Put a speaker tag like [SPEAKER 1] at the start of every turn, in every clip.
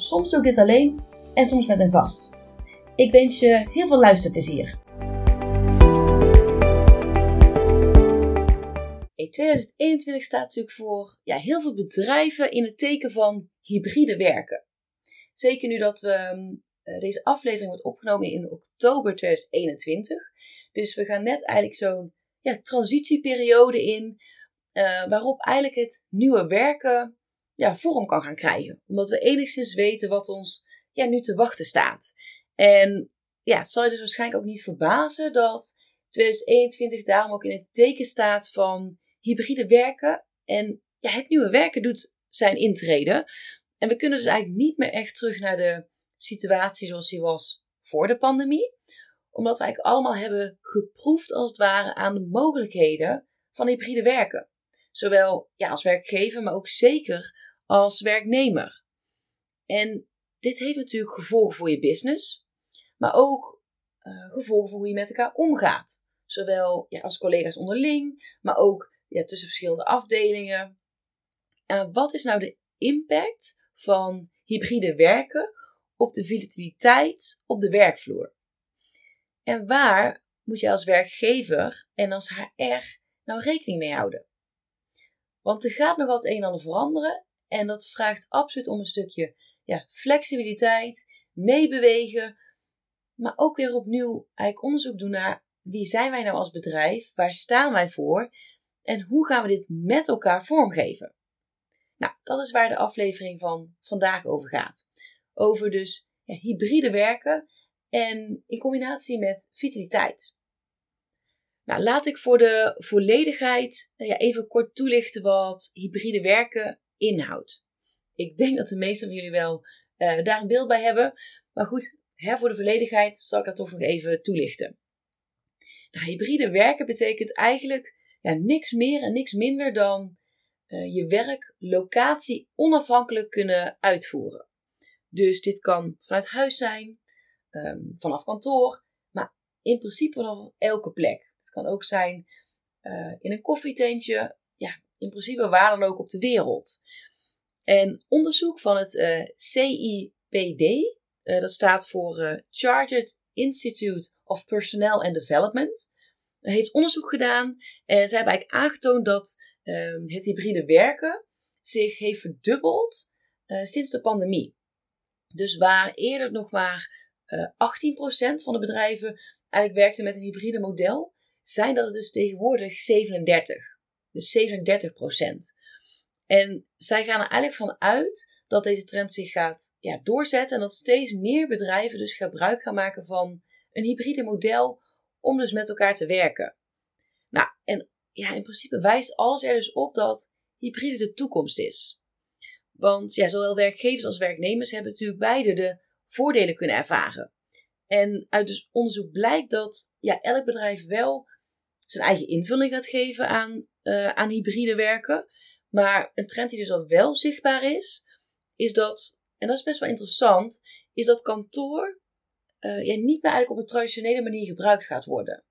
[SPEAKER 1] Soms doe dit alleen en soms met een gast. Ik wens je heel veel luisterplezier. 2021 staat natuurlijk voor ja, heel veel bedrijven in het teken van hybride werken. Zeker nu dat we, ehm, eh, deze aflevering wordt opgenomen in oktober 2021. Dus we gaan net eigenlijk zo'n ja, transitieperiode in, uh, waarop eigenlijk het nieuwe werken ja, vorm kan gaan krijgen. Omdat we enigszins weten wat ons ja, nu te wachten staat. En ja, het zal je dus waarschijnlijk ook niet verbazen dat 2021 daarom ook in het teken staat van hybride werken. En ja, het nieuwe werken doet zijn intreden. En we kunnen dus eigenlijk niet meer echt terug naar de situatie zoals die was voor de pandemie. Omdat we eigenlijk allemaal hebben geproefd als het ware aan de mogelijkheden van hybride werken. Zowel ja, als werkgever, maar ook zeker als werknemer. En dit heeft natuurlijk gevolgen voor je business, maar ook uh, gevolgen voor hoe je met elkaar omgaat. Zowel ja, als collega's onderling, maar ook ja, tussen verschillende afdelingen. En wat is nou de impact van hybride werken op de vitaliteit op de werkvloer? En waar moet je als werkgever en als HR nou rekening mee houden? Want er gaat nog wat een en ander veranderen en dat vraagt absoluut om een stukje ja, flexibiliteit, meebewegen, maar ook weer opnieuw eigenlijk onderzoek doen naar wie zijn wij nou als bedrijf, waar staan wij voor en hoe gaan we dit met elkaar vormgeven? Nou, dat is waar de aflevering van vandaag over gaat. Over dus hybride werken en in combinatie met vitaliteit. Nou, laat ik voor de volledigheid ja, even kort toelichten wat hybride werken inhoudt. Ik denk dat de meesten van jullie wel uh, daar een beeld bij hebben. Maar goed, hè, voor de volledigheid zal ik dat toch nog even toelichten. Nou, hybride werken betekent eigenlijk ja, niks meer en niks minder dan uh, je werk locatie onafhankelijk kunnen uitvoeren. Dus dit kan vanuit huis zijn, um, vanaf kantoor, maar in principe vanaf elke plek. Het kan ook zijn uh, in een koffietentje, in principe waar dan ook op de wereld. En onderzoek van het uh, CIPD, dat staat voor Chartered Institute of Personnel and Development, heeft onderzoek gedaan en zij hebben eigenlijk aangetoond dat uh, het hybride werken zich heeft verdubbeld sinds de pandemie. Dus waar eerder nog maar uh, eh, 18% van de bedrijven eigenlijk werkte met een hybride model, zijn dat het dus tegenwoordig 37. Dus 37%. En zij gaan er eigenlijk van uit dat deze trend zich gaat ja, doorzetten en dat steeds meer bedrijven dus gebruik gaan maken van een hybride model om dus met elkaar te werken. Nou, en ja, in principe wijst alles er dus op dat hybride de toekomst is. Want ja, zowel werkgevers als werknemers hebben natuurlijk beide de voordelen kunnen ervaren. En uit dus onderzoek blijkt dat ja, elk bedrijf wel zijn eigen invulling gaat geven aan, uh, aan hybride werken. Maar een trend die dus al wel zichtbaar is, is dat, en dat is best wel interessant, is dat kantoor uh, ja, niet meer eigenlijk op een traditionele manier gebruikt gaat worden.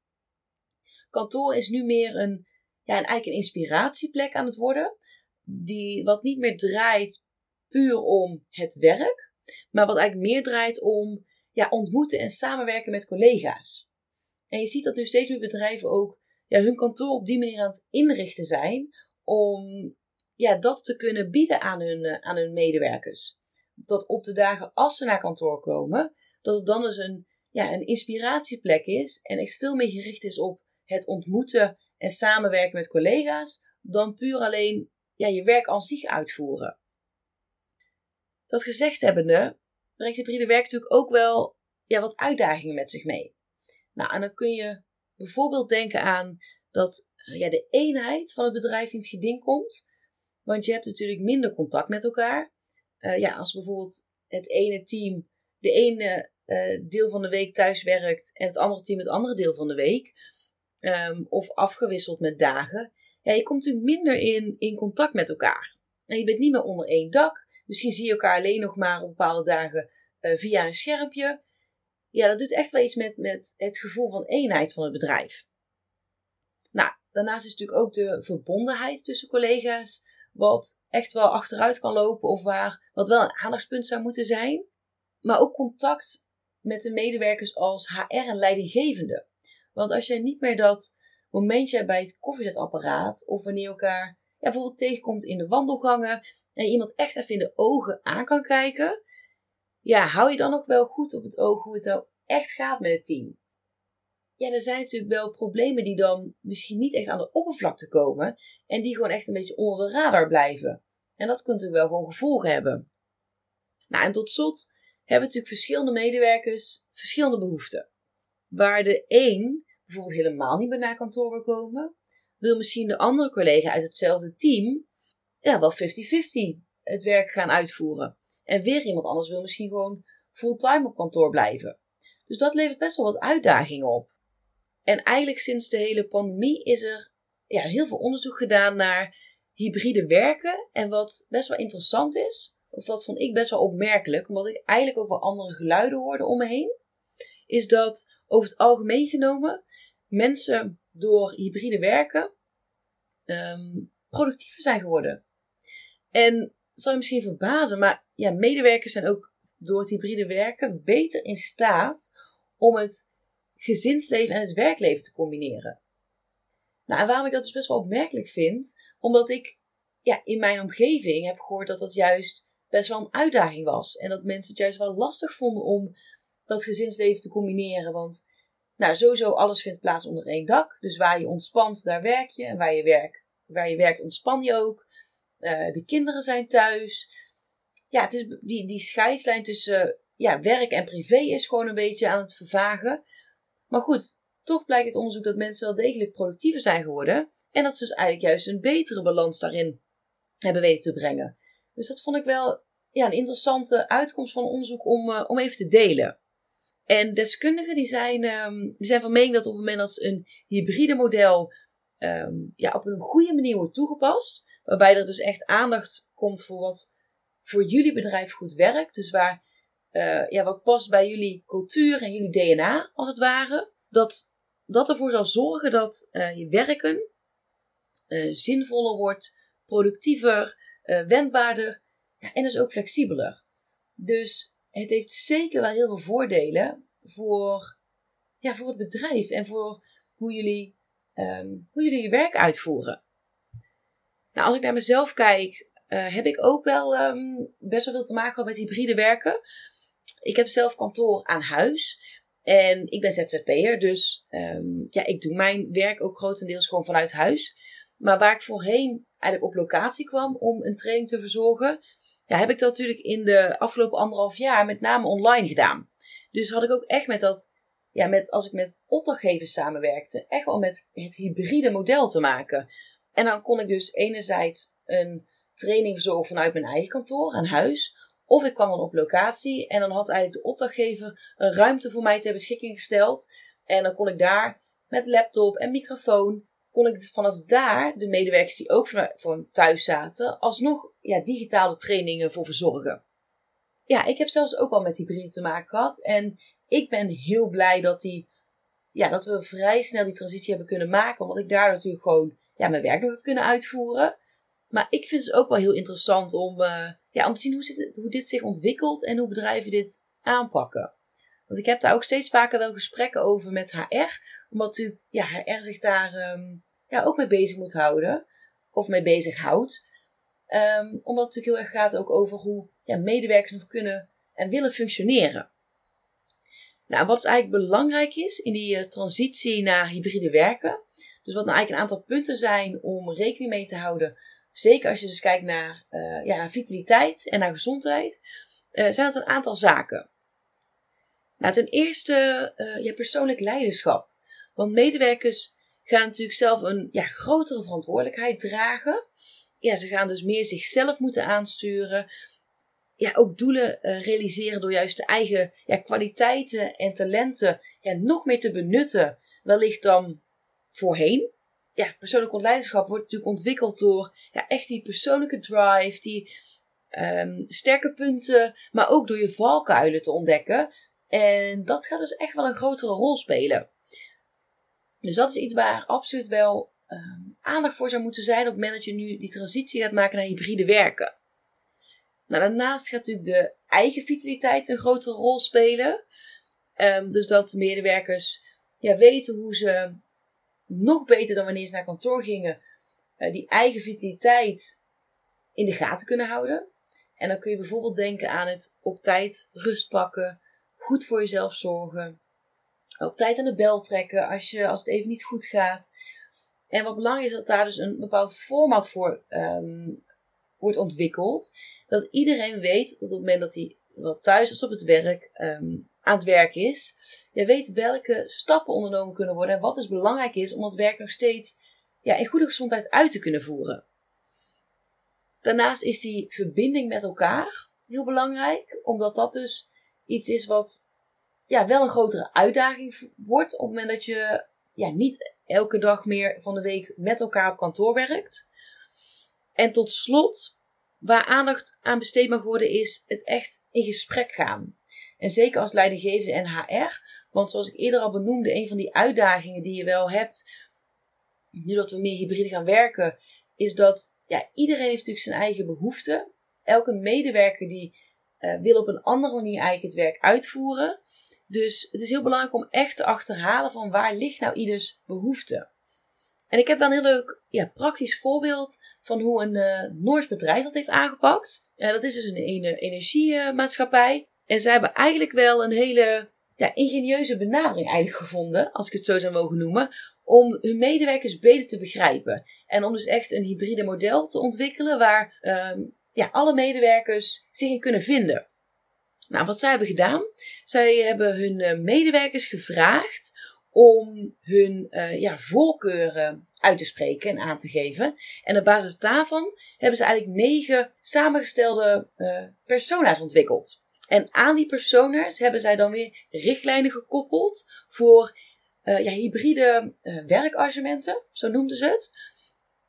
[SPEAKER 1] Kantoor is nu meer een, ja, een, eigenlijk een inspiratieplek aan het worden, die wat niet meer draait puur om het werk, maar wat eigenlijk meer draait om ja, ontmoeten en samenwerken met collega's. En je ziet dat nu steeds meer bedrijven ook ja, hun kantoor op die manier aan het inrichten zijn om ja, dat te kunnen bieden aan hun, eh, aan hun medewerkers. Dat op de dagen als ze naar kantoor komen, dat het dan dus een, ja, een inspiratieplek is en echt veel meer gericht is op het ontmoeten en samenwerken met collega's, dan puur alleen ja, je werk aan zich uitvoeren. Dat gezegd hebbende, brengt hybride werk natuurlijk ook wel ja, wat uitdagingen met zich mee. Nou, en dan kun je bijvoorbeeld denken aan dat ja, de eenheid van het bedrijf in het geding komt. Want je hebt natuurlijk minder contact met elkaar. Uh, ja, als bijvoorbeeld het ene team de ene uh, deel van de week thuis werkt en het andere team het andere deel van de week. Um, of afgewisseld met dagen. Ja, je komt natuurlijk minder in, in contact met elkaar. En je bent niet meer onder één dak. Misschien zie je elkaar alleen nog maar op bepaalde dagen via een schermpje. Ja, dat doet echt wel iets met, met het gevoel van eenheid van het bedrijf. Nou, daarnaast is natuurlijk ook de verbondenheid tussen collega's, wat echt wel achteruit kan lopen of waar, wat wel een aandachtspunt zou moeten zijn. Maar ook contact met de medewerkers als HR en leidinggevende. Want als jij niet meer dat momentje bij het koffiezetapparaat of wanneer je elkaar ja, bijvoorbeeld tegenkomt in de wandelgangen en iemand echt even in de ogen aan kan kijken, ja, hou je dan nog wel goed op het oog hoe het nou echt gaat met het team? Ja, er zijn natuurlijk wel problemen die dan misschien niet echt aan de oppervlakte komen en die gewoon echt een beetje onder de radar blijven. En dat kunt natuurlijk wel gewoon gevolgen hebben. Nou, en tot slot hebben natuurlijk verschillende medewerkers verschillende behoeften. Waar de een bijvoorbeeld helemaal niet meer naar kantoor wil komen, wil misschien de andere collega uit hetzelfde team ja, wel 50-50 het werk gaan uitvoeren. En weer iemand anders wil misschien gewoon fulltime op kantoor blijven. Dus dat levert best wel wat uitdagingen op. En eigenlijk sinds de hele pandemie is er ja, heel veel onderzoek gedaan naar hybride werken. En wat best wel interessant is, of dat vond ik best wel opmerkelijk, omdat ik eigenlijk ook wel andere geluiden hoorde om me heen, is dat over het algemeen genomen mensen door hybride werken um, productiever zijn geworden. En dat zal je misschien verbazen, maar ja, medewerkers zijn ook door het hybride werken beter in staat om het gezinsleven en het werkleven te combineren. Nou, en waarom ik dat dus best wel opmerkelijk vind, omdat ik ja, in mijn omgeving heb gehoord dat dat juist best wel een uitdaging was. En dat mensen het juist wel lastig vonden om dat gezinsleven te combineren. Want nou, sowieso alles vindt plaats onder één dak. Dus waar je ontspant, daar werk je. En waar je, werk, waar je werkt, ontspan je ook. Uh, de kinderen zijn thuis. Ja, het is, die, die scheidslijn tussen ja, werk en privé is gewoon een beetje aan het vervagen. Maar goed, toch blijkt het onderzoek dat mensen wel degelijk productiever zijn geworden. En dat ze dus eigenlijk juist een betere balans daarin hebben weten te brengen. Dus dat vond ik wel ja, een interessante uitkomst van onderzoek om, uh, om even te delen. En deskundigen die zijn, um, die zijn van mening dat op het moment dat een hybride model um, ja, op een goede manier wordt toegepast, waarbij er dus echt aandacht komt voor wat voor jullie bedrijf goed werkt, dus waar uh, ja, wat past bij jullie cultuur en jullie DNA als het ware, dat dat ervoor zal zorgen dat uh, je werken zinvoller wordt, productiever, wendbaarder en dus ook flexibeler. Dus het heeft zeker wel heel veel voordelen voor, ja, voor het bedrijf en voor hoe jullie, um, hoe jullie je werk uitvoeren. Nou, als ik naar mezelf kijk, uh, heb ik ook wel um, best wel veel te maken met hybride werken. Ik heb zelf kantoor aan huis. En ik ben ZZP'er, dus um, ja, ik doe mijn werk ook grotendeels gewoon vanuit huis. Maar waar ik voorheen eigenlijk op locatie kwam om een training te verzorgen, ja, heb ik dat natuurlijk in de afgelopen anderhalf jaar met name online gedaan. Dus had ik ook echt met dat, ja, met, als ik met opdrachtgevers samenwerkte, echt wel met het hybride model te maken. En dan kon ik dus enerzijds een training verzorgen vanuit mijn eigen kantoor aan huis. Of ik kwam dan op locatie en dan had eigenlijk de opdrachtgever een ruimte voor mij ter beschikking gesteld. En dan kon ik daar met laptop en microfoon kon ik vanaf daar de medewerkers die ook van, thuis zaten, alsnog ja, digitale trainingen voor verzorgen. Ja, ik heb zelfs ook al met hybride te maken gehad. En ik ben heel blij dat, die, ja, dat we vrij snel die transitie hebben kunnen maken. Omdat ik daar natuurlijk gewoon ja, mijn werk nog heb kunnen uitvoeren. Maar ik vind het ook wel heel interessant om, uh, ja, om te zien hoe, zit, hoe dit zich ontwikkelt en hoe bedrijven dit aanpakken. Want ik heb daar ook steeds vaker wel gesprekken over met HR. Omdat natuurlijk ja, HR zich daar um, ja, ook mee bezig moet houden. Of mee bezig houdt. Um, omdat het natuurlijk heel erg gaat ook over hoe ja, medewerkers nog kunnen en willen functioneren. Nou, wat eigenlijk belangrijk is in die uh, transitie naar hybride werken. Dus wat nou eigenlijk een aantal punten zijn om rekening mee te houden. Zeker als je dus kijkt naar, uh, ja, naar vitaliteit en naar gezondheid. Uh, zijn dat een aantal zaken. Nou, ten eerste uh, persoonlijk leiderschap. Want medewerkers gaan natuurlijk zelf een ja, grotere verantwoordelijkheid dragen. Ja, ze gaan dus meer zichzelf moeten aansturen. ja, ook doelen realiseren door juist de eigen ja, kwaliteiten en talenten ja, nog meer te benutten, wellicht dan voorheen. Ja, persoonlijk leiderschap wordt natuurlijk ontwikkeld door ja, echt die persoonlijke drive, die um, sterke punten, maar ook door je valkuilen te ontdekken. En dat gaat dus echt wel een grotere rol spelen. Dus dat is iets waar absoluut wel um, aandacht voor zou moeten zijn op je nu die transitie gaat maken naar hybride werken. Nou, daarnaast gaat natuurlijk de eigen vitaliteit een grotere rol spelen. Um, dus dat medewerkers ja, weten hoe ze nog beter dan wanneer ze naar kantoor gingen, uh, die eigen vitaliteit in de gaten kunnen houden. En dan kun je bijvoorbeeld denken aan het op tijd rust pakken, goed voor jezelf zorgen, op tijd aan de bel trekken als, je, als het even niet goed gaat. En wat belangrijk is dat daar dus een bepaald format voor um, wordt ontwikkeld. Dat iedereen weet dat op het moment dat hij wat thuis is op het werk um, aan het werk is, je weet welke stappen ondernomen kunnen worden en wat dus belangrijk is om dat werk nog steeds ja, in goede gezondheid uit te kunnen voeren. Daarnaast is die verbinding met elkaar heel belangrijk, omdat dat dus iets is wat ja, wel een grotere uitdaging wordt op het moment dat je ja, niet elke dag meer van de week met elkaar op kantoor werkt. En tot slot, waar aandacht aan besteed mag worden, is het echt in gesprek gaan. En zeker als leidinggevende en HR, want zoals ik eerder al benoemde, een van die uitdagingen die je wel hebt, nu dat we meer hybride gaan werken, is dat ja, iedereen heeft natuurlijk zijn eigen behoeften. Elke medewerker die uh, wil op een andere manier eigenlijk het werk uitvoeren. Dus het is heel belangrijk om echt te achterhalen van waar ligt nou ieders behoefte. En ik heb wel een heel leuk ja, praktisch voorbeeld van hoe een uh, Noors bedrijf dat heeft aangepakt. Uh, dat is dus een, een energiemaatschappij. En zij hebben eigenlijk wel een hele ja, ingenieuze benadering eigenlijk gevonden, als ik het zo zou mogen noemen, om hun medewerkers beter te begrijpen. En om dus echt een hybride model te ontwikkelen waar um, ja, alle medewerkers zich in kunnen vinden. Nou, wat zij hebben gedaan, zij hebben hun uh, medewerkers gevraagd om hun uh, ja, voorkeuren uit te spreken en aan te geven. En op basis daarvan hebben ze eigenlijk negen samengestelde uh, persona's ontwikkeld. En aan die persona's hebben zij dan weer richtlijnen gekoppeld voor uh, ja, hybride uh, werkarrangementen, zo noemden ze het.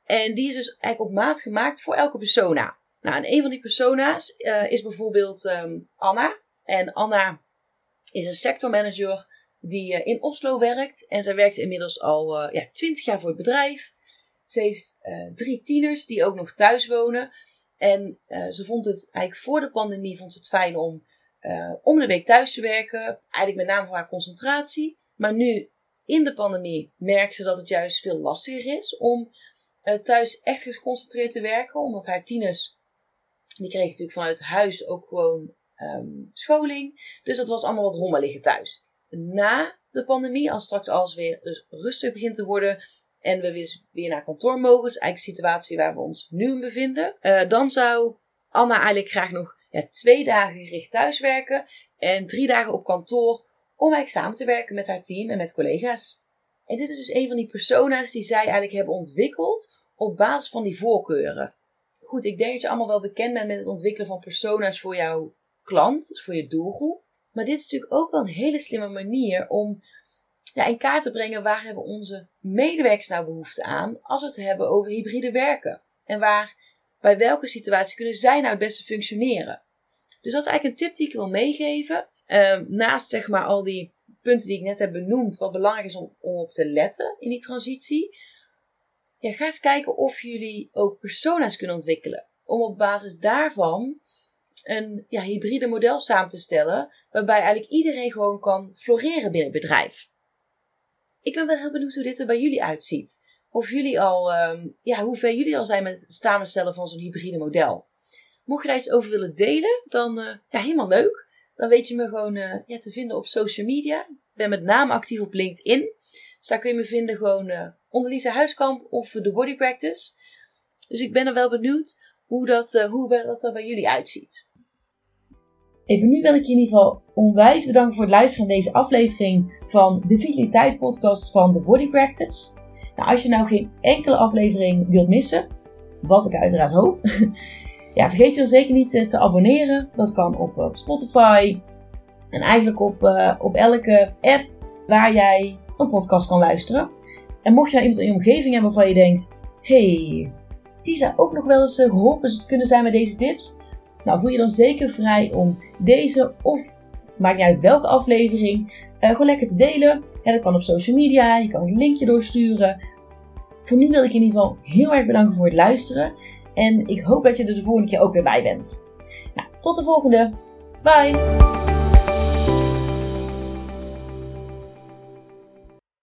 [SPEAKER 1] En die is dus eigenlijk op maat gemaakt voor elke persona. Nou, en een van die persona's uh, is bijvoorbeeld um, Anna. En Anna is een sectormanager die in Oslo werkt. En zij werkt inmiddels al ja, 20 jaar voor het bedrijf. Ze heeft drie tieners die ook nog thuis wonen. En ze vond het eigenlijk voor de pandemie vond ze het fijn om om de week thuis te werken. Eigenlijk met name voor haar concentratie. Maar nu in de pandemie merkt ze dat het juist veel lastiger is om uh, thuis echt geconcentreerd te werken. Omdat haar tieners, die kregen natuurlijk vanuit huis ook gewoon um, scholing. Dus dat was allemaal wat rommeliger thuis. Na de pandemie, als straks alles weer dus rustig begint te worden en we weer, weer naar kantoor mogen, dat is eigenlijk de situatie waar we ons nu in bevinden, uh, dan zou Anna eigenlijk graag nog ja, twee dagen gericht thuiswerken en drie dagen op kantoor om eigenlijk samen te werken met haar team en met collega's. En dit is dus een van die persona's die zij eigenlijk hebben ontwikkeld op basis van die voorkeuren. Goed, ik denk dat je allemaal wel bekend bent met het ontwikkelen van persona's voor jouw klant, dus voor je doelgroep. Maar dit is natuurlijk ook wel een hele slimme manier om ja, in kaart te brengen waar hebben onze medewerkers nou behoefte aan als we het hebben over hybride werken. En waar, bij welke situatie kunnen zij nou het beste functioneren. Dus dat is eigenlijk een tip die ik wil meegeven. Ehm, naast zeg maar al die punten die ik net heb benoemd, wat belangrijk is om, om op te letten in die transitie. Ja, ga eens kijken of jullie ook persona's kunnen ontwikkelen. Om op basis daarvan een ja, hybride model samen te stellen, waarbij eigenlijk iedereen gewoon kan floreren binnen het bedrijf. Ik ben wel heel benieuwd hoe dit er bij jullie uitziet. Of jullie al, um, ja, hoe ver jullie al zijn met het samenstellen van zo'n hybride model. Mocht je daar iets over willen delen, dan uh, ja, helemaal leuk dan weet je me gewoon uh, ja, te vinden op social media. Ik ben met name actief op LinkedIn. Dus daar kun je me vinden gewoon uh, onder Lisa Huiskamp of de Body Practice. Dus ik ben er wel benieuwd hoe dat, hoe dat er bij jullie uitziet. Even nu wil ik je in ieder geval onwijs bedanken voor het luisteren naar deze aflevering van de Vitaliteit Podcast van de Body Practice. Nou, als je nou geen enkele aflevering wilt missen, wat ik uiteraard hoop, Ja, vergeet je dan zeker niet te abonneren. Dat kan op, op Spotify en eigenlijk op, op elke app waar jij een podcast kan luisteren. En mocht je nou iemand in je omgeving hebben waarvan je denkt: hey, die zou ook nog wel eens geholpen kunnen zijn met deze tips. Nou, voel je dan zeker vrij om deze of maakt niet uit welke aflevering, uh, gewoon lekker te delen. En dat kan op social media, je kan het linkje doorsturen. Voor nu wil ik in ieder geval heel erg bedanken voor het luisteren. En ik hoop dat je er de volgende keer ook weer bij bent. Nou, tot de volgende. Bye!